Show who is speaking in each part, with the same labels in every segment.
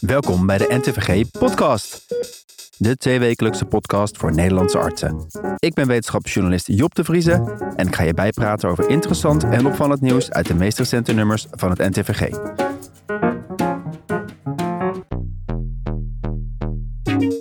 Speaker 1: Welkom bij de NTVG Podcast. De tweewekelijkse podcast voor Nederlandse artsen. Ik ben wetenschapsjournalist Job de Vrieze en ik ga je bijpraten over interessant en opvallend nieuws uit de meest recente nummers van het NTVG.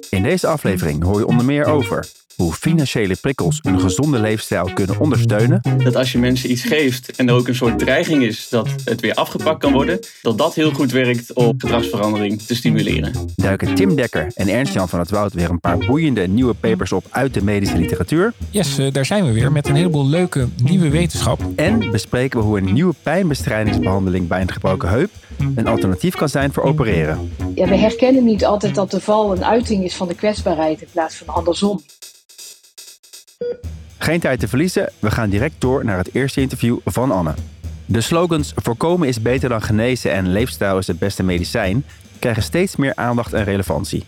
Speaker 1: In deze aflevering hoor je onder meer over hoe financiële prikkels een gezonde leefstijl kunnen ondersteunen.
Speaker 2: Dat als je mensen iets geeft en er ook een soort dreiging is dat het weer afgepakt kan worden, dat dat heel goed werkt om gedragsverandering te stimuleren.
Speaker 1: Duiken Tim Dekker en Ernst-Jan van het Woud weer een paar boeiende nieuwe papers op uit de medische literatuur.
Speaker 3: Yes, eh, daar zijn we weer met een heleboel leuke nieuwe wetenschap.
Speaker 1: En bespreken we hoe een nieuwe pijnbestrijdingsbehandeling bij een gebroken heup een alternatief kan zijn voor opereren.
Speaker 4: Ja, we herkennen niet altijd dat de val een uiting is van de kwetsbaarheid in plaats van andersom.
Speaker 1: Geen tijd te verliezen, we gaan direct door naar het eerste interview van Anne. De slogans voorkomen is beter dan genezen en leefstijl is het beste medicijn krijgen steeds meer aandacht en relevantie.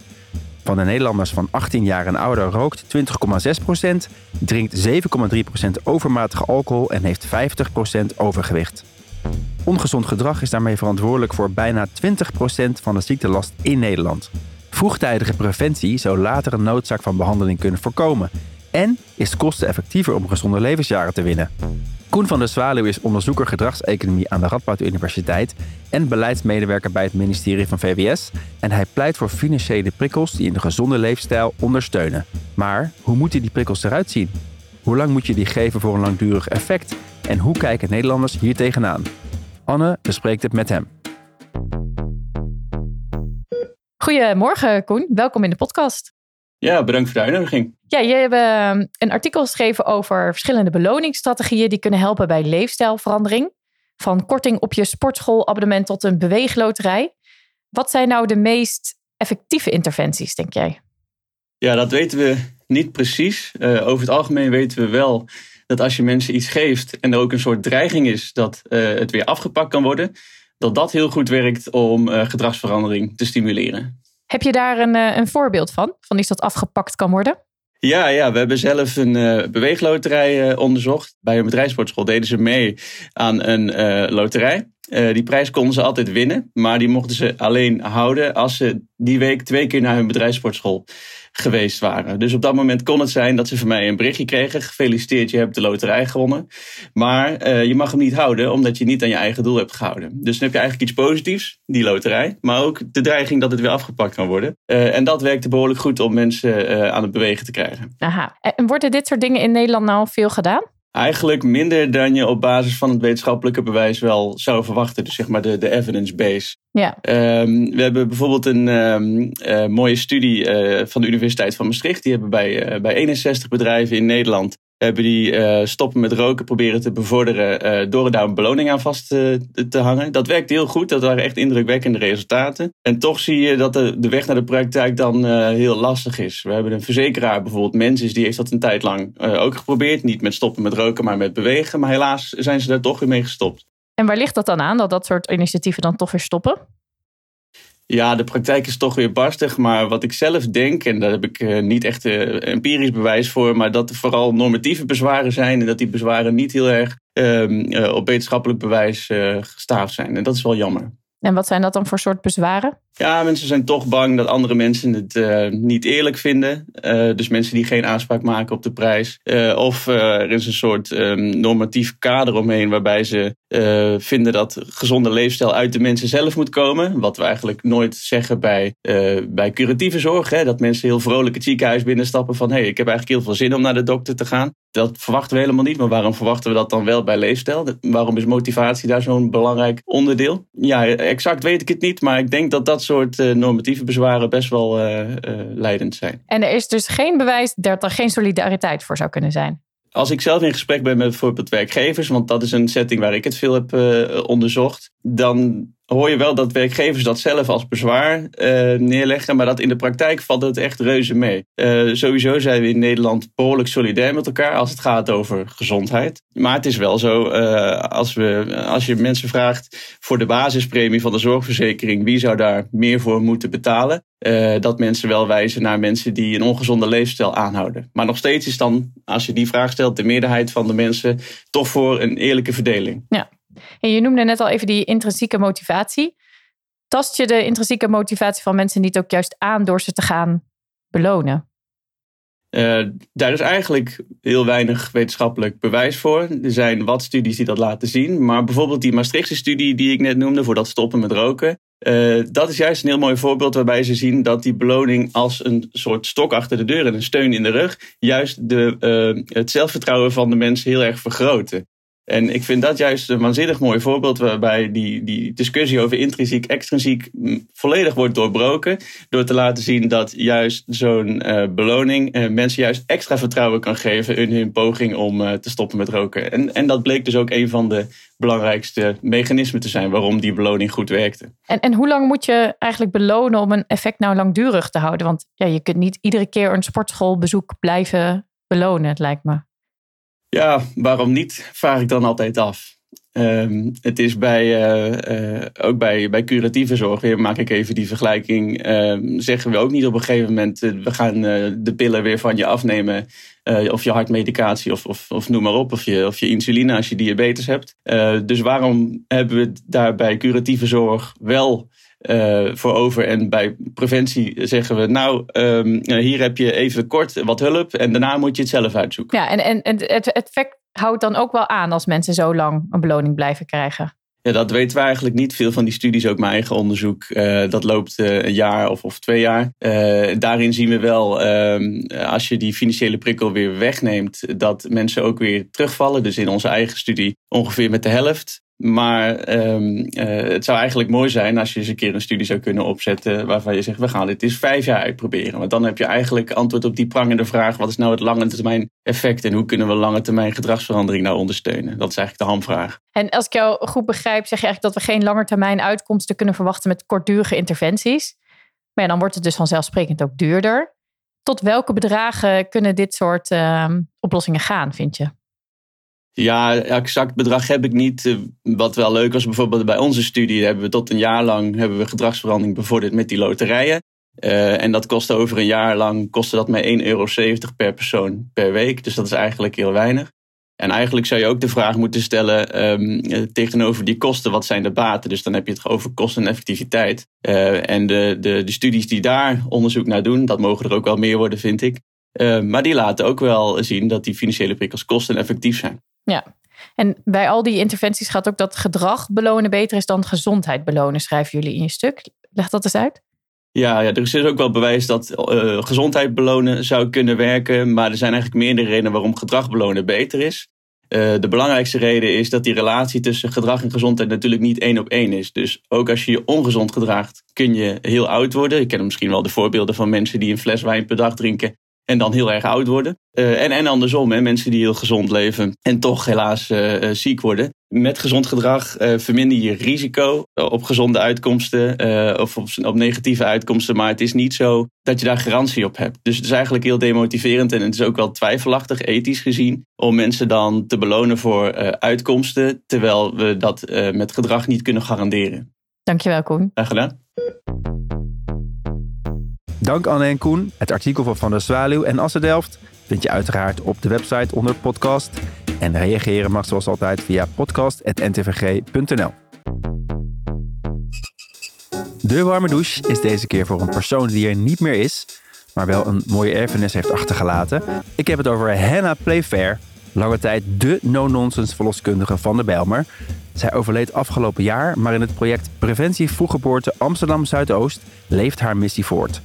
Speaker 1: Van de Nederlanders van 18 jaar en ouder rookt 20,6%, drinkt 7,3% overmatige alcohol en heeft 50% overgewicht. Ongezond gedrag is daarmee verantwoordelijk voor bijna 20% van de ziektelast in Nederland. Vroegtijdige preventie zou later een noodzaak van behandeling kunnen voorkomen en is kosteneffectiever om gezonde levensjaren te winnen. Koen van der Zwaluw is onderzoeker gedragseconomie aan de Radboud Universiteit en beleidsmedewerker bij het ministerie van VWS. En hij pleit voor financiële prikkels die een gezonde leefstijl ondersteunen. Maar hoe moeten die prikkels eruit zien? Hoe lang moet je die geven voor een langdurig effect? En hoe kijken Nederlanders hier tegenaan? Anne bespreekt het met hem.
Speaker 5: Goedemorgen Koen, welkom in de podcast.
Speaker 2: Ja, bedankt voor de uitnodiging.
Speaker 5: Ja, je hebt ehm, een artikel geschreven over verschillende beloningsstrategieën die kunnen helpen bij leefstijlverandering. Van korting op je sportschoolabonnement tot een beweegloterij. Wat zijn nou de meest effectieve interventies, denk jij?
Speaker 2: Ja, dat weten we niet precies. Uh, over het algemeen weten we wel dat als je mensen iets geeft en er ook een soort dreiging is dat uh, het weer afgepakt kan worden, dat dat heel goed werkt om uh, gedragsverandering te stimuleren.
Speaker 5: Heb je daar een, een voorbeeld van? Van iets dat afgepakt kan worden?
Speaker 2: Ja, ja, we hebben zelf een uh, beweegloterij uh, onderzocht. Bij een bedrijfssportschool deden ze mee aan een uh, loterij. Die prijs konden ze altijd winnen, maar die mochten ze alleen houden als ze die week twee keer naar hun bedrijfssportschool geweest waren. Dus op dat moment kon het zijn dat ze van mij een berichtje kregen. Gefeliciteerd, je hebt de loterij gewonnen. Maar uh, je mag hem niet houden omdat je niet aan je eigen doel hebt gehouden. Dus dan heb je eigenlijk iets positiefs, die loterij. Maar ook de dreiging dat het weer afgepakt kan worden. Uh, en dat werkte behoorlijk goed om mensen aan het bewegen te krijgen.
Speaker 5: Aha. En worden dit soort dingen in Nederland nou veel gedaan?
Speaker 2: Eigenlijk minder dan je op basis van het wetenschappelijke bewijs wel zou verwachten. Dus zeg maar de, de evidence base.
Speaker 5: Ja.
Speaker 2: Um, we hebben bijvoorbeeld een um, uh, mooie studie uh, van de Universiteit van Maastricht. Die hebben bij, uh, bij 61 bedrijven in Nederland hebben die uh, stoppen met roken proberen te bevorderen uh, door daar een beloning aan vast te, hangen. Dat werkt heel goed, dat waren echt indrukwekkende resultaten. En toch zie je dat de, de weg naar de praktijk dan heel lastig is. We hebben een verzekeraar, bijvoorbeeld Mensis, die heeft dat een tijd lang ook geprobeerd. Niet met stoppen met roken, maar met bewegen. Maar helaas zijn ze daar toch weer mee gestopt.
Speaker 5: En waar ligt dat dan aan, dat dat soort initiatieven dan toch weer stoppen?
Speaker 2: Ja, de praktijk is toch weer barstig. Maar wat ik zelf denk, en daar heb ik uh, niet echt uh, empirisch bewijs voor, maar dat er vooral normatieve bezwaren zijn en dat die bezwaren niet heel erg uh, op wetenschappelijk bewijs gestaafd zijn. En dat is wel jammer.
Speaker 5: En wat zijn dat dan voor soort bezwaren?
Speaker 2: Ja, mensen zijn toch bang dat andere mensen het uh, niet eerlijk vinden. Uh, dus mensen die geen aanspraak maken op de prijs. Uh, of er is een soort um, normatief kader omheen waarbij ze vinden dat gezonde leefstijl uit de mensen zelf moet komen. Wat we eigenlijk nooit zeggen bij, bij curatieve zorg. Hè? Dat mensen heel vrolijk het ziekenhuis binnenstappen van... hé, hey, ik heb eigenlijk heel veel zin om naar de dokter te gaan. Dat verwachten we helemaal niet, maar waarom verwachten we dat dan wel bij leefstijl? Waarom is motivatie daar zo'n belangrijk onderdeel? Ja, exact weet ik het niet, maar ik denk dat dat soort uh, normatieve bezwaren best wel uh, uh, leidend zijn.
Speaker 5: En er is dus geen bewijs dat er geen solidariteit voor zou kunnen zijn?
Speaker 2: Als ik zelf in gesprek ben met bijvoorbeeld werkgevers, want dat is een setting waar ik het veel heb onderzocht, dan hoor je wel dat werkgevers dat zelf als bezwaar uh, neerleggen, maar dat in de praktijk valt het echt reuze mee. Uh, sowieso zijn we in Nederland behoorlijk solidair met elkaar als het gaat over gezondheid. Maar het is wel zo, uh, als, we, als je mensen vraagt voor de basispremie van de zorgverzekering, wie zou daar meer voor moeten betalen? dat mensen wel wijzen naar mensen die een ongezonde leefstijl aanhouden. Maar nog steeds is dan, als je die vraag stelt, de meerderheid van de mensen toch voor een eerlijke verdeling.
Speaker 5: Ja. Je noemde net al even die intrinsieke motivatie. Tast je de intrinsieke motivatie van mensen niet ook juist aan door ze te gaan belonen?
Speaker 2: Uh, daar is eigenlijk heel weinig wetenschappelijk bewijs voor. Er zijn wat studies die dat laten zien. Maar bijvoorbeeld die Maastrichtse studie die ik net noemde voor dat stoppen met roken. Uh, dat is juist een heel mooi voorbeeld waarbij ze zien dat die beloning als een soort stok achter de deur en een steun in de rug juist de, uh, het zelfvertrouwen van de mensen heel erg vergroten. En ik vind dat juist een waanzinnig mooi voorbeeld waarbij die, die discussie over intrinsiek, extrinsiek volledig wordt doorbroken. Door te laten zien dat juist zo'n uh, beloning uh, mensen juist extra vertrouwen kan geven in hun poging om uh, te stoppen met roken. En, en dat bleek dus ook een van de belangrijkste mechanismen te zijn waarom die beloning goed werkte.
Speaker 5: En, en hoe lang moet je eigenlijk belonen om een effect nou langdurig te houden? Want ja, je kunt niet iedere keer een sportschoolbezoek blijven belonen, het lijkt me.
Speaker 2: Ja, waarom niet, vraag ik dan altijd af. Um, het is bij, uh, uh, ook bij, bij curatieve zorg, weer maak ik even die vergelijking, uh, zeggen we ook niet op een gegeven moment, eh, we gaan eh, de pillen weer van je afnemen, eh, of je hartmedicatie, of, of, of noem maar op, of je, of je insuline als je diabetes hebt. dus waarom hebben we daar bij curatieve zorg wel uh, voor over. En bij preventie zeggen we, nou, um, hier heb je even kort wat hulp en daarna moet je het zelf uitzoeken.
Speaker 5: Ja, en, en, en het effect houdt dan ook wel aan als mensen zo lang een beloning blijven krijgen.
Speaker 2: Ja, dat weten we eigenlijk niet. Veel van die studies, ook mijn eigen onderzoek, uh, dat loopt uh, een jaar of, of twee jaar. Uh, daarin zien we wel, ehm, als je die financiële prikkel weer wegneemt, dat mensen ook weer terugvallen. Dus in onze eigen studie ongeveer met de helft. Maar um, uh, het zou eigenlijk mooi zijn als je eens een keer een studie zou kunnen opzetten waarvan je zegt, we gaan dit eens vijf jaar uitproberen. Want dan heb je eigenlijk antwoord op die prangende vraag, wat is nou het lange termijn effect en hoe kunnen we lange termijn gedragsverandering nou ondersteunen? Dat is eigenlijk de hamvraag.
Speaker 5: En als ik jou goed begrijp, zeg je eigenlijk dat we geen langetermijn uitkomsten kunnen verwachten met kortdurige interventies. Maar dan wordt het dus vanzelfsprekend ook duurder. Tot welke bedragen kunnen dit soort uh, oplossingen gaan, vind je?
Speaker 2: Ja, exact bedrag heb ik niet. Eh, wat wel leuk was, bijvoorbeeld bij onze studie hebben we tot een jaar lang hebben we gedragsverandering bevorderd met die loterijen. Uh, en dat kostte over een jaar lang kostte dat maar 1,70 euro per persoon per week. Dus dat is eigenlijk heel weinig. En eigenlijk zou je ook de vraag moeten stellen um, tegenover die kosten, wat zijn de baten? Dus dan heb je het over kosten en effectiviteit. Uh, en de, de, de studies die daar onderzoek naar doen, dat mogen er ook wel meer worden, vind ik. Uh, maar die laten ook wel zien dat die financiële prikkels kosten en effectief zijn.
Speaker 5: Ja, en bij al die interventies gaat ook dat gedrag belonen beter is dan gezondheid belonen, schrijven jullie in je stuk. Leg dat eens uit.
Speaker 2: Ja, ja, er is dus ook wel bewijs dat uh, gezondheid belonen zou kunnen werken. Maar er zijn eigenlijk meerdere redenen waarom gedrag belonen beter is. Uh, de belangrijkste reden is dat die relatie tussen gedrag en gezondheid natuurlijk niet één op één is. Dus ook als je je ongezond gedraagt, kun je heel oud worden. Ik ken misschien wel de voorbeelden van mensen die een fles wijn per dag drinken en dan heel erg oud worden. Uh, en, en andersom, hè, mensen die heel gezond leven en toch helaas uh, uh, ziek worden. Met gezond gedrag verminder je risico op gezonde uitkomsten of op, op, negatieve uitkomsten. Maar het is niet zo dat je daar garantie op hebt. Dus het is eigenlijk heel demotiverend en het is ook wel twijfelachtig, ethisch gezien, om mensen dan te belonen voor uitkomsten, terwijl we dat met gedrag niet kunnen garanderen.
Speaker 5: Dankjewel, Koen.
Speaker 2: Graag gedaan.
Speaker 1: Dank Anne en Koen. Het artikel van Van der Zwaluw en Assen Delft vind je uiteraard op de website onder podcast. En reageren mag zoals altijd via podcast.ntvg.nl. De warme douche is deze keer voor een persoon die er niet meer is, maar wel een mooie erfenis heeft achtergelaten. Ik heb het over Hannah Playfair, lange tijd de no-nonsense verloskundige van de Bijlmer. Zij overleed afgelopen jaar, maar in het project Preventie Vroeggeboorte Amsterdam Zuidoost leeft haar missie voort.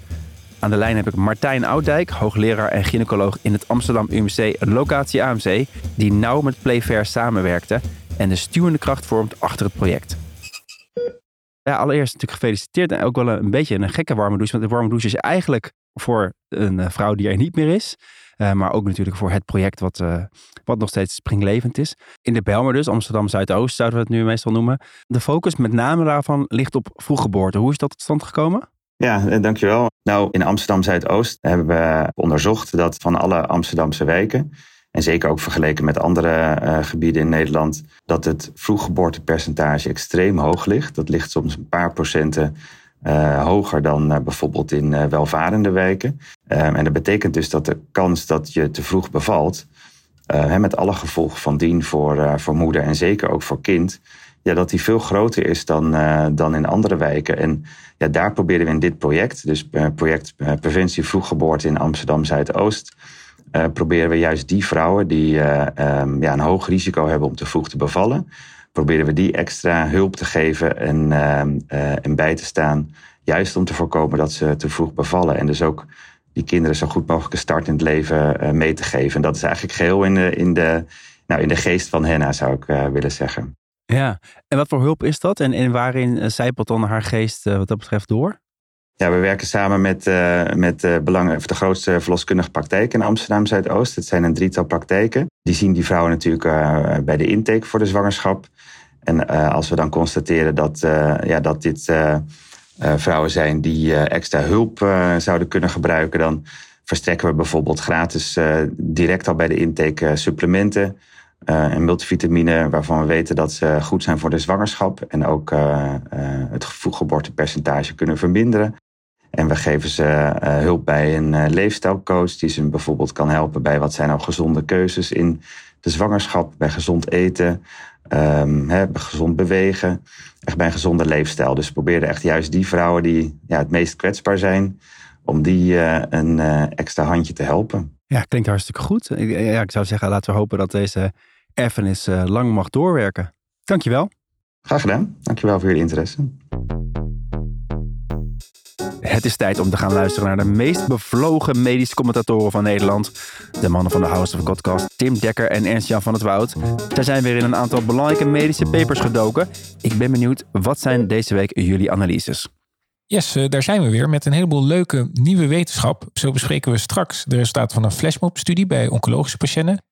Speaker 1: Aan de lijn heb ik Martijn Oudijk, hoogleraar en gynaecoloog in het Amsterdam UMC locatie AMC, die nauw met Playfair samenwerkte en de stuwende kracht vormt achter het project. Ja, allereerst natuurlijk gefeliciteerd en ook wel een, beetje een gekke warme douche, want de warme douche is eigenlijk voor een uh, vrouw die er niet meer is. Uh, maar ook natuurlijk voor het project wat, uh, wat nog steeds springlevend is. In de Belmer dus, Amsterdam Zuidoost zouden we het nu meestal noemen. De focus met name daarvan ligt op vroeggeboorte. Hoe is dat tot stand gekomen?
Speaker 6: Ja, dankjewel. Nou, in Amsterdam Zuidoost hebben we onderzocht dat van alle Amsterdamse wijken, en zeker ook vergeleken met andere uh, gebieden in Nederland, dat het vroeggeboortepercentage extreem hoog ligt. Dat ligt soms een paar procenten uh, hoger dan bijvoorbeeld in welvarende wijken. Ehm, en dat betekent dus dat de kans dat je te vroeg bevalt, met alle gevolgen van dien voor, voor moeder en zeker ook voor kind, ja, dat die veel groter is dan, uh, dan in andere wijken. En ja, daar proberen we in dit project, dus uh, project uh, Preventie Vroeggeboorte in Amsterdam Zuidoost, proberen we juist die vrouwen die um, ja, een hoog risico hebben om te vroeg te bevallen, proberen we die extra hulp te geven en, ehm, en bij te staan, juist om te voorkomen dat ze te vroeg bevallen. En dus ook die kinderen zo goed mogelijk een start in het leven mee te geven. En dat is eigenlijk geheel in de, in de, nou, in de geest van Henna, zou ik willen zeggen.
Speaker 1: Ja, en wat voor hulp is dat? En, en waarin zijpelt dan haar geest wat dat betreft door?
Speaker 6: Ja, we werken samen met, uh, met uh, belang, de grootste verloskundige praktijk in Amsterdam Zuidoost. Het zijn een drietal praktijken. Die zien die vrouwen natuurlijk bij de intake voor de zwangerschap. En als we dan constateren dat, ja, dat dit vrouwen zijn die extra hulp zouden kunnen gebruiken, dan verstrekken we bijvoorbeeld gratis direct al bij de intake supplementen. Uh, en multivitamine waarvan we weten dat ze goed zijn voor de zwangerschap en ook uh, uh, het vroeggeboortepercentage kunnen verminderen. En we geven ze hulp bij een leefstijlcoach die ze bijvoorbeeld kan helpen bij wat zijn nou gezonde keuzes in de zwangerschap, bij gezond eten, um, hè, gezond bewegen, echt bij een gezonde leefstijl. Dus we proberen echt juist die vrouwen die ja, het meest kwetsbaar zijn, om die een extra handje te helpen.
Speaker 1: Ja, klinkt hartstikke goed. Ja, ik zou zeggen, laten we hopen dat deze erfenis uh, lang mag doorwerken. Dankjewel.
Speaker 6: Graag gedaan. Dankjewel voor jullie interesse.
Speaker 1: Het is tijd om te gaan luisteren naar de meest bevlogen medische commentatoren van Nederland. De mannen van de House of Podcast, Tim Dekker en Ernst-Jan van het Woud. Zij zijn weer in een aantal belangrijke medische papers gedoken. Ik ben benieuwd, wat zijn deze week jullie analyses?
Speaker 3: Yes, uh, daar zijn we weer met een heleboel leuke nieuwe wetenschap. Zo bespreken we straks de resultaten van een flashmob-studie bij oncologische patiënten.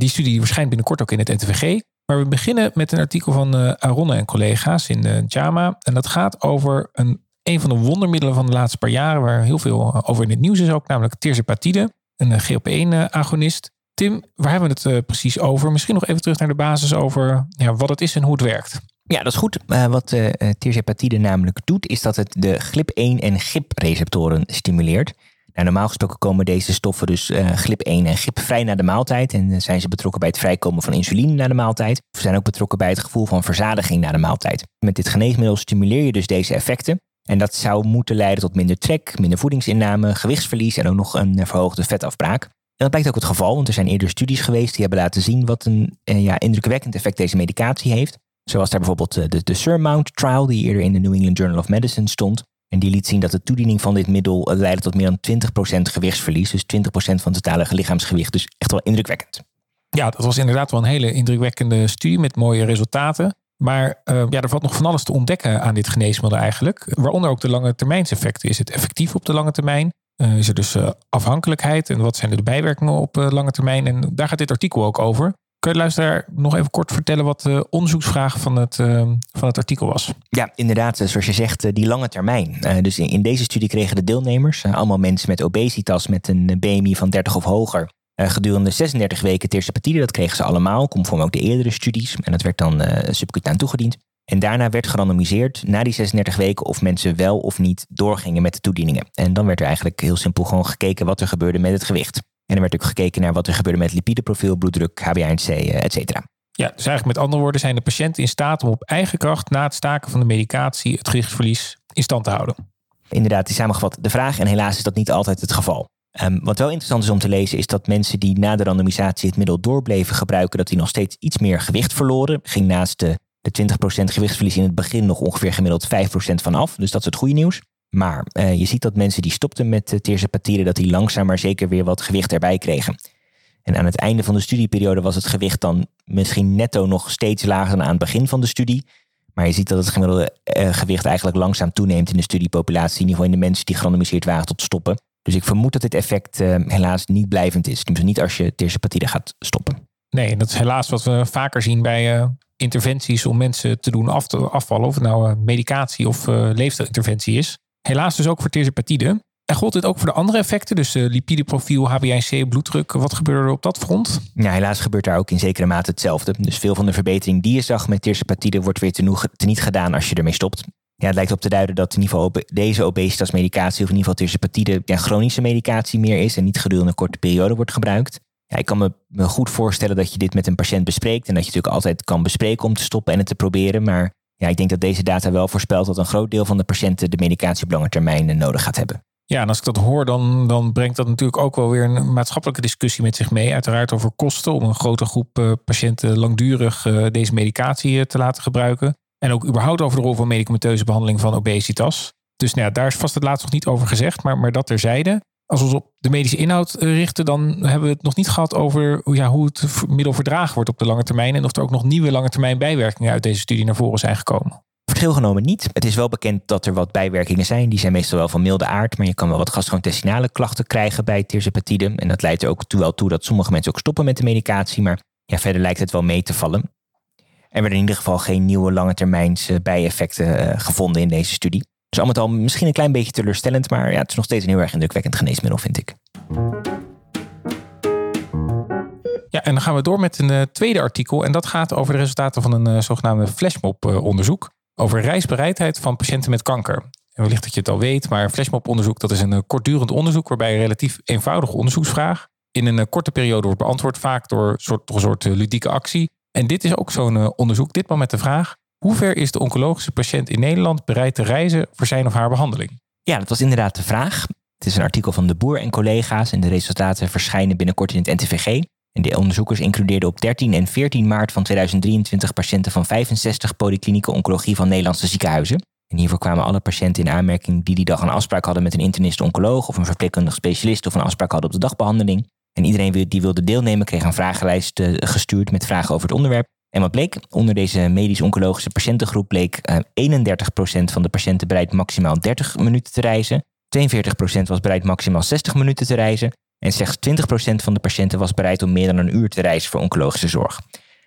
Speaker 3: Die studie verschijnt binnenkort ook in het NTVG. Maar we beginnen met een artikel van uh, Aronne en collega's in uh, JAMA. En dat gaat over een, van de wondermiddelen van de laatste paar jaren, waar heel veel eh, over in het nieuws is ook, namelijk tirzepatide, een GLP-1-agonist. Tim, waar hebben we het precies over? Misschien nog even terug naar de basis over ja, wat het is en hoe het werkt.
Speaker 7: Ja, dat is goed. Wat uh, tirzepatide namelijk doet, is dat het de GLP-1 en GIP-receptoren stimuleert. Nou, normaal gesproken komen deze stoffen dus uh, GLP-1 en GIP vrij na de maaltijd. En zijn ze betrokken bij het vrijkomen van insuline na de maaltijd. Of zijn ook betrokken bij het gevoel van verzadiging na de maaltijd. Met dit geneesmiddel stimuleer je dus deze effecten. En dat zou moeten leiden tot minder trek, minder voedingsinname, gewichtsverlies en ook nog een verhoogde vetafbraak. En dat blijkt ook het geval, want er zijn eerder studies geweest die hebben laten zien wat een eh, ja, indrukwekkend effect deze medicatie heeft. Zoals daar bijvoorbeeld eh, de, de Surmount Trial, die eerder in de New England Journal of Medicine stond. En die liet zien dat de toediening van dit middel eh, leidde tot meer dan 20% gewichtsverlies. Dus 20% van het totale lichaamsgewicht. Dus echt wel indrukwekkend.
Speaker 3: Ja, dat was inderdaad wel een hele indrukwekkende studie met mooie resultaten. Maar uh, ja, er valt nog van alles te ontdekken aan dit geneesmiddel eigenlijk. Waaronder ook de lange termijnseffecten. Is het effectief op de lange termijn? Uh, is er dus afhankelijkheid? En wat zijn de bijwerkingen op lange termijn? En daar gaat dit artikel ook over. Kun je luisteraar nog even kort vertellen wat de onderzoeksvraag van het, uh, van het artikel was?
Speaker 7: Ja, inderdaad, zoals je zegt, die lange termijn. Dus in, in, deze studie kregen de deelnemers, allemaal mensen met obesitas met een BMI van 30 of hoger, gedurende 36 weken tersepatide. Dat kregen ze allemaal, conform ook de eerdere studies. En dat werd dan subcutaan toegediend. En daarna werd gerandomiseerd na die 36 weken of mensen wel of niet doorgingen met de toedieningen. En dan werd er eigenlijk heel simpel gewoon gekeken wat er gebeurde met het gewicht. En er werd ook gekeken naar wat er gebeurde met lipideprofiel, bloeddruk, HbA1c, eh, et cetera.
Speaker 3: Ja, dus eigenlijk met andere woorden zijn de patiënten in staat om op eigen kracht na het staken van de medicatie het gewichtsverlies in stand te houden.
Speaker 7: Inderdaad, die samengevat de vraag. En helaas is dat niet altijd het geval. Um, wat wel interessant is om te lezen, is dat mensen die na de randomisatie het middel doorbleven gebruiken, dat die nog steeds iets meer gewicht verloren. Ging naast de, de 20% gewichtsverlies in het begin nog ongeveer gemiddeld 5% vanaf. Dus dat is het goede nieuws. Maar uh, je ziet dat mensen die stopten met uh, dat die langzaam maar zeker weer wat gewicht erbij kregen. En aan het einde van de studieperiode was het gewicht dan misschien netto nog steeds lager dan aan het begin van de studie. Maar je ziet dat het gemiddelde uh, gewicht eigenlijk langzaam toeneemt in de studiepopulatie, in ieder geval in de mensen die gerandomiseerd waren tot stoppen. Dus ik vermoed dat dit effect helaas niet blijvend is. Dus niet als je tirzepatide gaat stoppen.
Speaker 3: Nee, dat is helaas wat we vaker zien bij interventies om mensen te doen af te, afvallen. Of het nou medicatie of leefstijlinterventie is. Helaas dus ook voor tirzepatide. En gold dit ook voor de andere effecten, dus uh, lipideprofiel, HbA1c, bloeddruk. Wat gebeurde er op dat front?
Speaker 7: Ja, helaas gebeurt daar ook in zekere mate hetzelfde. Dus veel van de verbetering die je zag met tirzepatide wordt weer teniet gedaan als je ermee stopt. Ja, het lijkt op te duiden dat in ieder deze obesitasmedicatie, of in ieder geval tirzepatide, ja, chronische medicatie meer is en niet gedurende een korte periode wordt gebruikt. Ja, ik kan me, me goed voorstellen dat je dit met een patiënt bespreekt. En dat je natuurlijk altijd kan bespreken om te stoppen en het te proberen. Maar ja, ik denk dat deze data wel voorspelt dat een groot deel van de patiënten de medicatie op lange termijn nodig gaat hebben.
Speaker 3: Ja, en als ik dat hoor, dan, dan brengt dat natuurlijk ook wel weer een maatschappelijke discussie met zich mee. Uiteraard over kosten om een grote groep uh, patiënten langdurig uh, deze medicatie te laten gebruiken. En ook überhaupt over de rol van medicamenteuze behandeling van obesitas. Dus nou ja, daar is vast het laatst nog niet over gezegd, maar, maar dat terzijde. Als we ons op de medische inhoud richten, dan hebben we het nog niet gehad over ja, hoe het middel verdragen wordt op de lange termijn. En of er ook nog nieuwe lange termijn bijwerkingen uit deze studie naar voren zijn gekomen.
Speaker 7: Verschil genomen niet. Het is wel bekend dat er wat bijwerkingen zijn. Die zijn meestal wel van milde aard. Maar je kan wel wat gastrointestinale klachten krijgen bij tirzepatide. En dat leidt er ook toe, wel toe dat sommige mensen ook stoppen met de medicatie. Maar ja, verder lijkt het wel mee te vallen. Er werden in ieder geval geen nieuwe lange termijnse bijeffecten uh, gevonden in deze studie. Dus al met al misschien een klein beetje teleurstellend. Maar ja, het is nog steeds een heel erg indrukwekkend geneesmiddel, vind ik.
Speaker 3: Ja, en dan gaan we door met een uh, tweede artikel. En dat gaat over de resultaten van een uh, zogenaamde flashmob-onderzoek over reisbereidheid van patiënten met kanker. En wellicht dat je het al weet, maar flashmob-onderzoek dat is een eh, kortdurend onderzoek waarbij een relatief eenvoudige onderzoeksvraag in een eh, korte periode wordt beantwoord, vaak door soort, een soort eh, ludieke actie. En dit is ook zo'n onderzoek, ditmaal met de vraag: hoe ver is de oncologische patiënt in Nederland bereid te reizen voor zijn of haar behandeling?
Speaker 7: Ja, dat was inderdaad de vraag. Het is een artikel van De Boer en collega's en de resultaten verschijnen binnenkort in het NTVG. En de onderzoekers includeerden op 13 en 14 maart van 2023 patiënten van 65 polyklinieke oncologie van Nederlandse ziekenhuizen. En hiervoor kwamen alle patiënten in aanmerking die die dag een afspraak hadden met een internist-oncoloog of een verpleegkundig specialist of een afspraak hadden op de dagbehandeling. En iedereen die wilde deelnemen kreeg een vragenlijst eh, gestuurd met vragen over het onderwerp. En wat bleek? Onder deze medisch-oncologische patiëntengroep bleek 31% eh, van de patiënten bereid maximaal 30 minuten te reizen. 42% was bereid maximaal 60 minuten te reizen. En slechts 20% van de patiënten was bereid om meer dan een uur te reizen voor oncologische zorg.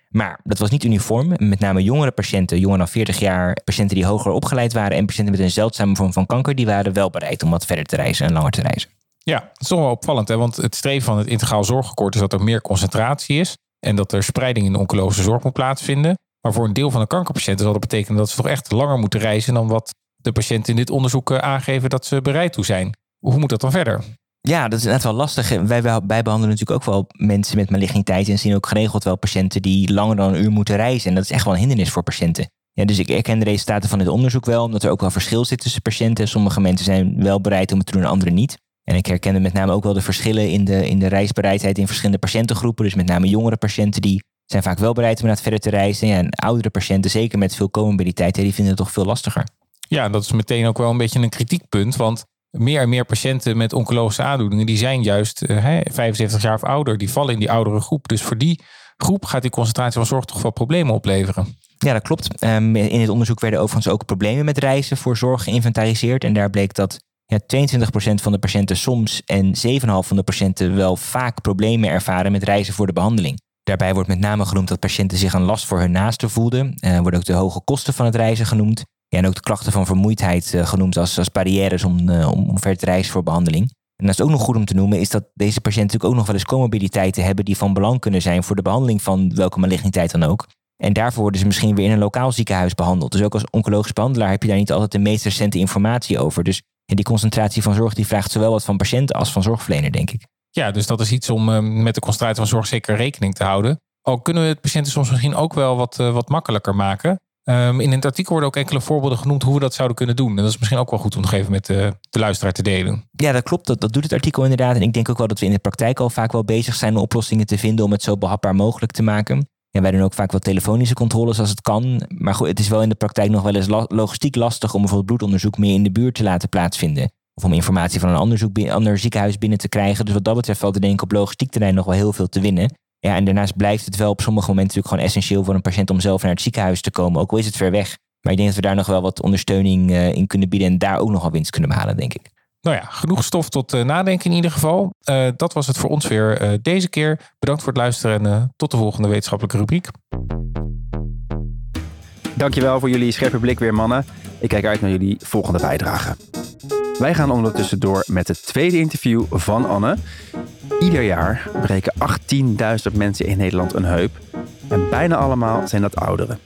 Speaker 7: Maar dat was niet uniform. Met name jongere patiënten, jonger dan 40 jaar, patiënten die hoger opgeleid waren en patiënten met een zeldzame vorm van kanker, die waren wel bereid om wat verder te reizen en langer te reizen.
Speaker 3: Ja, dat is toch wel opvallend, hè? want het streven van het integraal zorgakkoord is dat er meer concentratie is en dat er spreiding in de oncologische zorg moet plaatsvinden. Maar voor een deel van de kankerpatiënten zal dat betekenen dat ze toch echt langer moeten reizen dan wat de patiënten in dit onderzoek eh, aangeven dat ze bereid toe zijn. Hoe moet dat dan verder?
Speaker 7: Ja, dat is net wel lastig. Wij, wij behandelen natuurlijk ook wel mensen met maligniteit en zien ook geregeld wel patiënten die langer dan een uur moeten reizen. En dat is echt wel een hindernis voor patiënten. Ja, dus ik herken de resultaten van dit onderzoek wel, omdat er ook wel verschil zit tussen patiënten. Sommige mensen zijn wel bereid om het te doen, anderen niet. En ik herkende met name ook wel de verschillen in de, in de reisbereidheid in verschillende patiëntengroepen. Dus met name jongere patiënten die zijn vaak wel bereid om naar het verder te reizen. Ja, en oudere patiënten, zeker met veel comorbiditeit, die vinden het toch veel lastiger.
Speaker 3: Ja, dat is meteen ook wel een beetje een kritiekpunt. Want meer en meer patiënten met oncologische aandoeningen, die zijn juist uh, 75 jaar of ouder. Die vallen in die oudere groep. Dus voor die groep gaat die concentratie van zorg toch wel problemen opleveren.
Speaker 7: Ja, dat klopt. Um, in het onderzoek werden overigens ook problemen met reizen voor zorg geïnventariseerd. En daar bleek dat ja, 22% van de patiënten soms en 7,5% van de patiënten wel vaak problemen ervaren met reizen voor de behandeling. Daarbij wordt met name genoemd dat patiënten zich een last voor hun naasten voelden. Uh, worden ook de hoge kosten van het reizen genoemd en ook de klachten van vermoeidheid uh, genoemd als, als barrières om, uh, om ver te reizen voor behandeling. En dat is ook nog goed om te noemen, is dat deze patiënten natuurlijk ook nog wel eens comorbiditeiten hebben die van belang kunnen zijn voor de behandeling van welke maligniteit dan ook. En daarvoor worden ze misschien weer in een lokaal ziekenhuis behandeld. Dus ook als oncologisch behandelaar heb je daar niet altijd de meest recente informatie over. Dus en die concentratie van zorg die vraagt zowel wat van patiënt als van zorgverlener, denk ik.
Speaker 3: Ja, dus dat is iets om uh, met de concentratie van zorg zeker rekening te houden. Al kunnen we het patiënten soms misschien ook wel wat, wat makkelijker maken. Um, in het artikel worden ook enkele voorbeelden genoemd hoe we dat zouden kunnen doen. En dat is misschien ook wel goed om nog even met de, de luisteraar te delen.
Speaker 7: Ja, dat klopt. Dat, dat doet het artikel inderdaad. En ik denk ook wel dat we in de praktijk al vaak wel bezig zijn om oplossingen te vinden om het zo behapbaar mogelijk te maken. Ja, wij doen ook vaak wel telefonische controles als het kan. Maar goed, het is wel in de praktijk nog wel eens logistiek lastig om bijvoorbeeld bloedonderzoek meer in de buurt te laten plaatsvinden. Of om informatie van een ander, ander ziekenhuis binnen te krijgen. Dus wat dat betreft valt er denk ik op logistiek terrein nog wel heel veel te winnen. Ja, en daarnaast blijft het wel op sommige momenten natuurlijk gewoon essentieel voor een patiënt om zelf naar het ziekenhuis te komen. Ook al is het ver weg. Maar ik denk dat we daar nog wel wat ondersteuning uh, in kunnen bieden en daar ook nog wel winst kunnen behalen, denk ik.
Speaker 3: Nou ja, genoeg stof tot uh, nadenken in ieder geval. Uh, dat was het voor ons weer deze keer. Bedankt voor het luisteren en tot de volgende wetenschappelijke rubriek.
Speaker 1: Dankjewel voor jullie scherpe blik weer, mannen. Ik kijk uit naar jullie volgende bijdrage. Wij gaan ondertussen door met het tweede interview van Anne. Ieder jaar breken 18.000 mensen in Nederland een heup. En bijna allemaal zijn dat ouderen.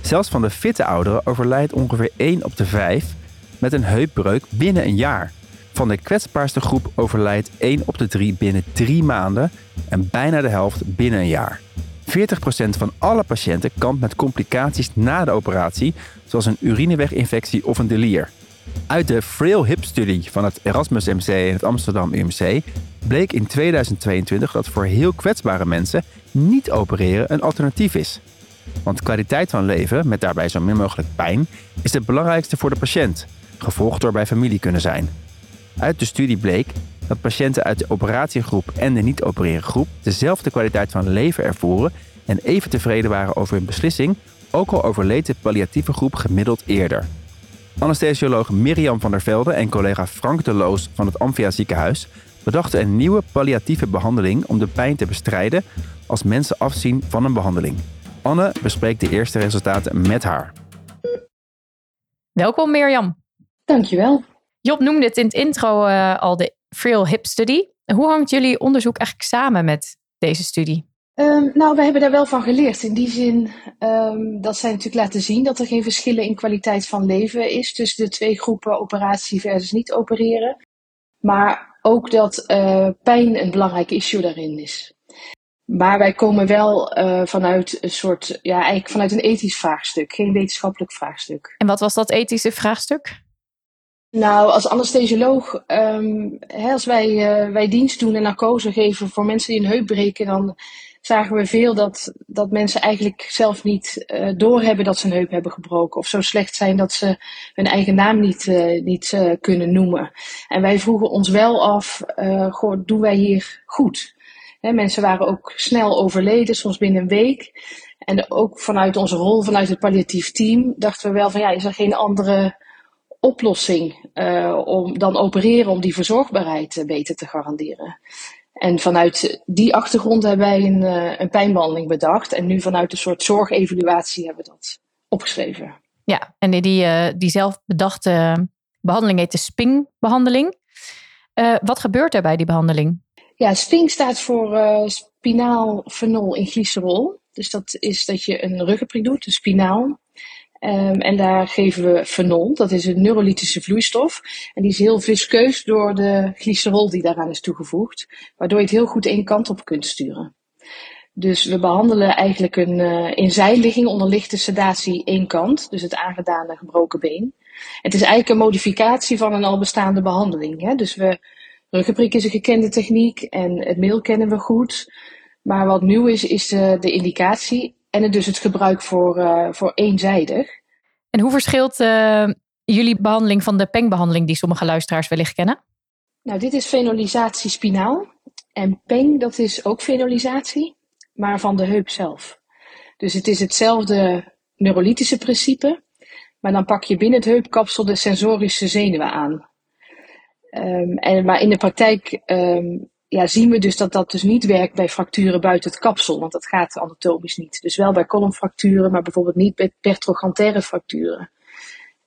Speaker 1: Zelfs van de fitte ouderen overlijdt ongeveer 1 op de 5 met een heupbreuk binnen een jaar. Van de kwetsbaarste groep overlijdt 1 op de 3 binnen 3 maanden en bijna de helft binnen een jaar. 40% van alle patiënten kampt met complicaties na de operatie, zoals een urineweginfectie of een delier. Uit de Frail Hip Study van het Erasmus MC en het Amsterdam UMC bleek in 2022 dat voor heel kwetsbare mensen niet opereren een alternatief is. Want kwaliteit van leven, met daarbij zo min mogelijk pijn, is het belangrijkste voor de patiënt, gevolgd door bij familie kunnen zijn. Uit de studie bleek dat patiënten uit de operatiegroep en de niet-opereren groep dezelfde kwaliteit van leven ervoeren en even tevreden waren over hun beslissing, ook al overleed de palliatieve groep gemiddeld eerder. Anesthesioloog Mirjam van der Velde en collega Frank de Loos van het Amphia ziekenhuis bedachten een nieuwe palliatieve behandeling om de pijn te bestrijden als mensen afzien van een behandeling. Anne bespreekt de eerste resultaten met haar.
Speaker 5: Welkom Mirjam.
Speaker 4: Dankjewel.
Speaker 5: Job noemde het in het intro uh, al de Frail Hip Study. Hoe hangt jullie onderzoek eigenlijk samen met deze studie?
Speaker 4: Um, nou, we hebben daar wel van geleerd. In die zin um, dat zij natuurlijk laten zien dat er geen verschillen in kwaliteit van leven is tussen de twee groepen operatie versus niet opereren. Maar ook dat uh, pijn een belangrijk issue daarin is. Maar wij komen wel uh, vanuit een soort, ja, eigenlijk vanuit een ethisch vraagstuk, geen wetenschappelijk vraagstuk.
Speaker 5: En wat was dat ethische vraagstuk?
Speaker 4: Nou, als anesthesioloog, um, hè, als wij, uh, wij dienst doen en narcose geven voor mensen die een heup breken, dan zagen we veel dat, dat mensen eigenlijk zelf niet uh, doorhebben dat ze een heup hebben gebroken. Of zo slecht zijn dat ze hun eigen naam niet, uh, niet kunnen noemen. En wij vroegen ons wel af, goh, doen wij hier goed? Hè, mensen waren ook snel overleden, soms binnen een week. En ook vanuit onze rol, vanuit het palliatief team, dachten we wel van ja, is er geen andere oplossing om dan opereren om die verzorgbaarheid beter te garanderen? En vanuit die achtergrond hebben wij een, uh, een pijnbehandeling bedacht. En nu vanuit een soort zorgevaluatie hebben we dat opgeschreven.
Speaker 5: Ja, en die, uh, die zelf bedachte behandeling heet de SPING-behandeling. Uh, wat gebeurt er bij die behandeling?
Speaker 4: Ja, SPING staat voor spinaal fenol in glycerol. Dus dat is dat je een ruggenprik doet, een spinaal. Um, en daar geven we fenol, dat is een neurolytische vloeistof. En die is heel viskeus door de glycerol die daaraan is toegevoegd, waardoor je het heel goed één kant op kunt sturen. Dus we behandelen eigenlijk een uh, in zijligging onder lichte sedatie één kant, dus het aangedane gebroken been. Het is eigenlijk een modificatie van een al bestaande behandeling. Hè? Dus we, ruggenprik is een gekende techniek en het meel kennen we goed. Maar wat nieuw is, is de, de indicatie en het dus het gebruik voor, uh, voor eenzijdig.
Speaker 5: En hoe verschilt uh, jullie behandeling van de PENG-behandeling die sommige luisteraars wellicht kennen?
Speaker 4: Nou, dit is venolisatie spinaal. En PENG, dat is ook venolisatie, maar van de heup zelf. Dus het is hetzelfde neurolytische principe, maar dan pak je binnen het heupkapsel de sensorische zenuwen aan. Um, en, maar in de praktijk um, ja, zien we dus dat dat dus niet werkt bij fracturen buiten het kapsel, want dat gaat anatomisch niet. Dus wel bij kolomfracturen, maar bijvoorbeeld niet bij pertrochantaire fracturen.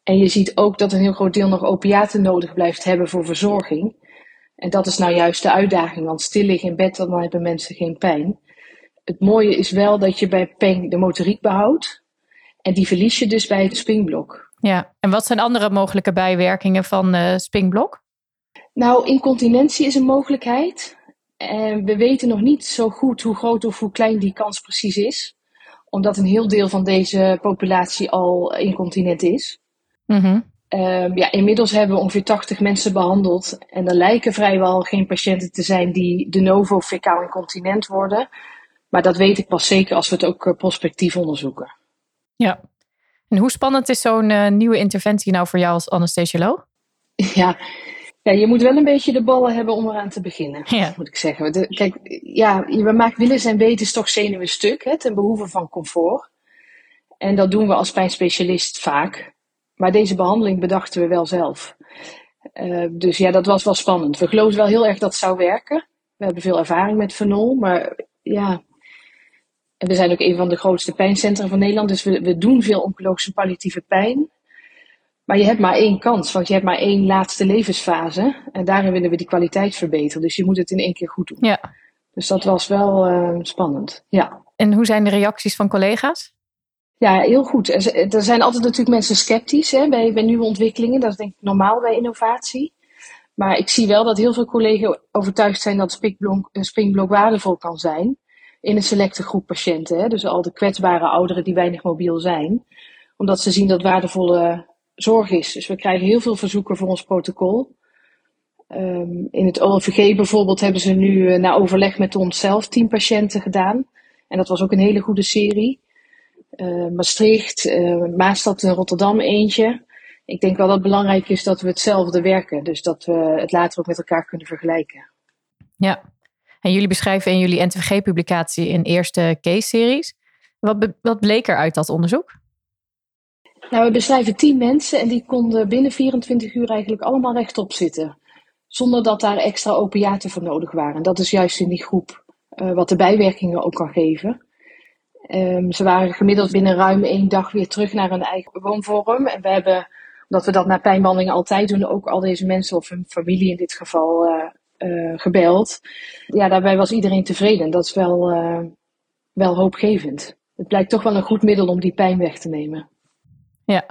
Speaker 4: En je ziet ook dat een heel groot deel nog opiaten nodig blijft hebben voor verzorging. En dat is nou juist de uitdaging, want stil liggen in bed, dan hebben mensen geen pijn. Het mooie is wel dat je bij PENG de motoriek behoudt. En die verlies je dus bij het springblok.
Speaker 5: Ja, en wat zijn andere mogelijke bijwerkingen van uh, springblok?
Speaker 4: Nou, incontinentie is een mogelijkheid. En we weten nog niet zo goed hoe groot of hoe klein die kans precies is. Omdat een heel deel van deze populatie al incontinent is.
Speaker 5: Mm-hmm.
Speaker 4: Um, ja, inmiddels hebben we ongeveer 80 mensen behandeld. En er lijken vrijwel geen patiënten te zijn die de novo fecaal incontinent worden. Maar dat weet ik pas zeker als we het ook prospectief onderzoeken.
Speaker 5: Ja. En hoe spannend is zo'n uh, nieuwe interventie nou voor jou als anesthesioloog?
Speaker 4: Ja, ja, je moet wel een beetje de ballen hebben om eraan te beginnen,
Speaker 5: ja.
Speaker 4: moet ik zeggen. De, kijk, ja, we maken willen zijn weten toch zenuwen stuk, hè, ten behoeve van comfort. En dat doen we als pijnspecialist vaak. Maar deze behandeling bedachten we wel zelf. Uh, dus ja, dat was wel spannend. We geloofden wel heel erg dat het zou werken. We hebben veel ervaring met fenol, maar ja. En we zijn ook een van de grootste pijncentra van Nederland, dus we, we doen veel oncologische palliatieve pijn. Maar je hebt maar één kans, want je hebt maar één laatste levensfase. En daarin willen we die kwaliteit verbeteren. Dus je moet het in één keer goed doen.
Speaker 5: Ja.
Speaker 4: Dus dat was wel uh, spannend. Ja.
Speaker 5: En hoe zijn de reacties van collega's?
Speaker 4: Ja, heel goed. Er, er zijn altijd natuurlijk mensen sceptisch hè, bij, bij nieuwe ontwikkelingen. Dat is denk ik normaal bij innovatie. Maar ik zie wel dat heel veel collega's overtuigd zijn dat springblok, springblok waardevol kan zijn in een selecte groep patiënten. Hè? Dus al de kwetsbare ouderen die weinig mobiel zijn. Omdat ze zien dat waardevolle zorg is. Dus we krijgen heel veel verzoeken voor ons protocol. Ehm, in het OLVG bijvoorbeeld hebben ze nu uh, na overleg met ons zelf tien patiënten gedaan. En dat was ook een hele goede serie. Uh, Maastricht, uh, Maastad en Rotterdam eentje. Ik denk wel dat het belangrijk is dat we hetzelfde werken. Dus dat we het later ook met elkaar kunnen vergelijken.
Speaker 5: Ja, en jullie beschrijven in jullie NTVG-publicatie een eerste case-series. Wat, wat bleek er uit dat onderzoek?
Speaker 4: Nou, we beschrijven tien mensen en die konden binnen 24 uur eigenlijk allemaal rechtop zitten. Zonder dat daar extra opiaten voor nodig waren. Dat is juist in die groep uh, wat de bijwerkingen ook kan geven. Um, ze waren gemiddeld binnen ruim één dag weer terug naar hun eigen woonvorm. En we hebben, omdat we dat na pijnbehandelingen altijd doen, ook al deze mensen of hun familie in dit geval uh, uh, gebeld. Ja, daarbij was iedereen tevreden. Dat is wel, wel hoopgevend. Het blijkt toch wel een goed middel om die pijn weg te nemen.
Speaker 5: Ja,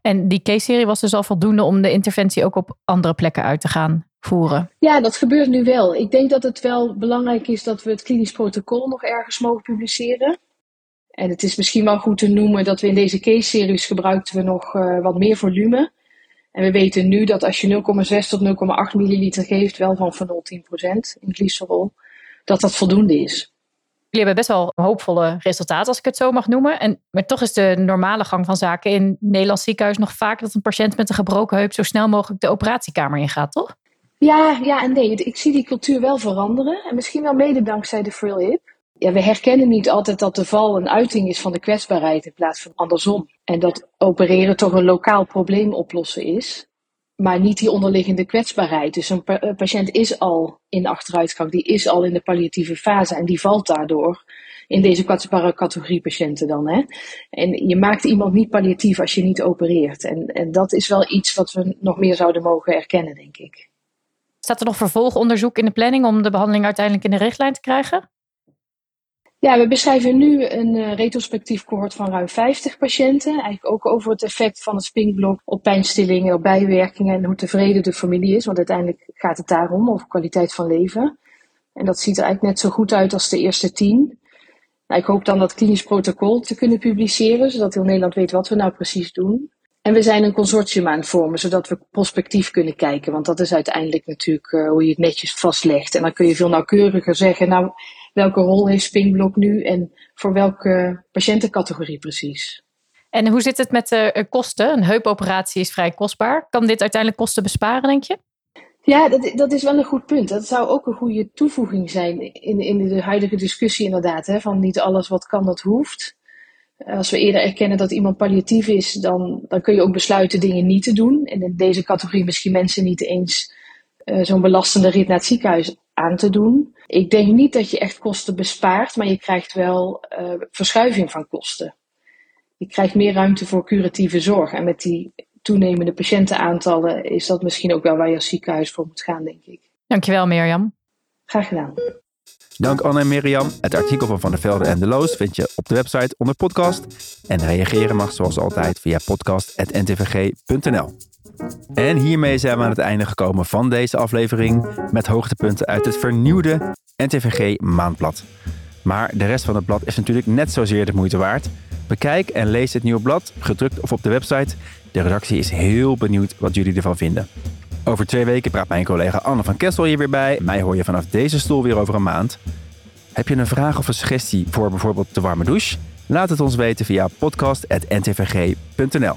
Speaker 5: en die case-serie was dus al voldoende om de interventie ook op andere plekken uit te gaan voeren.
Speaker 4: Ja, dat gebeurt nu wel. Ik denk dat het wel belangrijk is dat we het klinisch protocol nog ergens mogen publiceren. En het is misschien wel goed te noemen dat we in deze case-series gebruikten we nog uh, wat meer volume. En we weten nu dat als je 0,6 tot 0,8 milliliter geeft, wel van van 0,10% in glycerol, dat dat voldoende is.
Speaker 5: Jullie hebben best wel hoopvolle resultaten, als ik het zo mag noemen. En, maar toch is de normale gang van zaken in Nederlands ziekenhuis nog vaak dat een patiënt met een gebroken heup zo snel mogelijk de operatiekamer ingaat, toch?
Speaker 4: Ja, ja en nee. Ik zie die cultuur wel veranderen. En misschien wel mede dankzij de Frill Hip. Ja, we herkennen niet altijd dat de val een uiting is van de kwetsbaarheid in plaats van andersom. En dat opereren toch een lokaal probleem oplossen is maar niet die onderliggende kwetsbaarheid. Dus een patiënt is al in achteruitgang, die is al in de palliatieve fase en die valt daardoor in deze kwetsbare categorie patiënten dan. Hè? En je maakt iemand niet palliatief als je niet opereert. En, en dat is wel iets wat we nog meer zouden mogen erkennen, denk ik.
Speaker 5: Staat er nog vervolgonderzoek in de planning om de behandeling uiteindelijk in de richtlijn te krijgen?
Speaker 4: Ja, we beschrijven nu een uh, retrospectief cohort van ruim 50 patiënten. Eigenlijk ook over het effect van het spinkblok op pijnstillingen, op bijwerkingen en hoe tevreden de familie is. Want uiteindelijk gaat het daarom, over kwaliteit van leven. En dat ziet er eigenlijk net zo goed uit als de eerste tien. Nou, ik hoop dan dat klinisch protocol te kunnen publiceren, zodat heel Nederland weet wat we nou precies doen. En we zijn een consortium aan het vormen, zodat we prospectief kunnen kijken. Want dat is uiteindelijk natuurlijk uh, hoe je het netjes vastlegt. En dan kun je veel nauwkeuriger zeggen, nou, welke rol heeft Spingblock nu en voor welke patiëntencategorie precies.
Speaker 5: En hoe zit het met de kosten? Een heupoperatie is vrij kostbaar. Kan dit uiteindelijk kosten besparen, denk je?
Speaker 4: Ja, dat, dat is wel een goed punt. Dat zou ook een goede toevoeging zijn in, in de huidige discussie inderdaad. Hè, van niet alles wat kan, dat hoeft. Als we eerder erkennen dat iemand palliatief is, dan, dan kun je ook besluiten dingen niet te doen. En in deze categorie misschien mensen niet eens uh, zo'n belastende rit naar het ziekenhuis aan te doen. Ik denk niet dat je echt kosten bespaart, maar je krijgt wel uh, verschuiving van kosten. Je krijgt meer ruimte voor curatieve zorg. En met die toenemende patiëntenaantallen is dat misschien ook wel waar je als ziekenhuis voor moet gaan, denk ik.
Speaker 5: Dankjewel, Mirjam.
Speaker 4: Graag gedaan.
Speaker 1: Dank Anne en Mirjam. Het artikel van Van der Velde en De Loos vind je op de website onder podcast. En reageren mag zoals altijd via podcast.ntvg.nl. En hiermee zijn we aan het einde gekomen van deze aflevering met hoogtepunten uit het vernieuwde NTVG Maandblad. Maar de rest van het blad is natuurlijk net zozeer de moeite waard. Bekijk en lees het nieuwe blad, gedrukt of op de website. De redactie is heel benieuwd wat jullie ervan vinden. Over twee weken praat mijn collega Anne van Kessel hier weer bij. Mij hoor je vanaf deze stoel weer over een maand. Heb je een vraag of een suggestie voor bijvoorbeeld de warme douche? Laat het ons weten via podcast.ntvg.nl.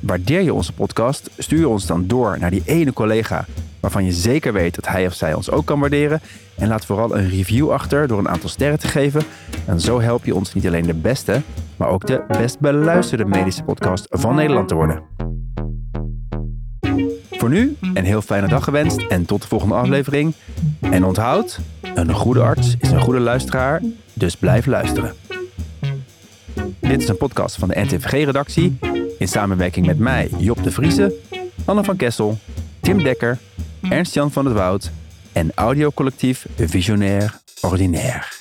Speaker 1: Waardeer je onze podcast? Stuur ons dan door naar die ene collega waarvan je zeker weet dat hij of zij ons ook kan waarderen. En laat vooral een review achter door een aantal sterren te geven. En zo help je ons niet alleen de beste, maar ook de best beluisterde medische podcast van Nederland te worden. Voor nu een heel fijne dag gewenst en tot de volgende aflevering. En onthoud, een goede arts is een goede luisteraar, dus blijf luisteren. Dit is een podcast van de NTVG-redactie in samenwerking met mij, Job de Vriese, Anne van Kessel, Tim Dekker, Ernst-Jan van het Woud en audiocollectief Visionair Ordinaire.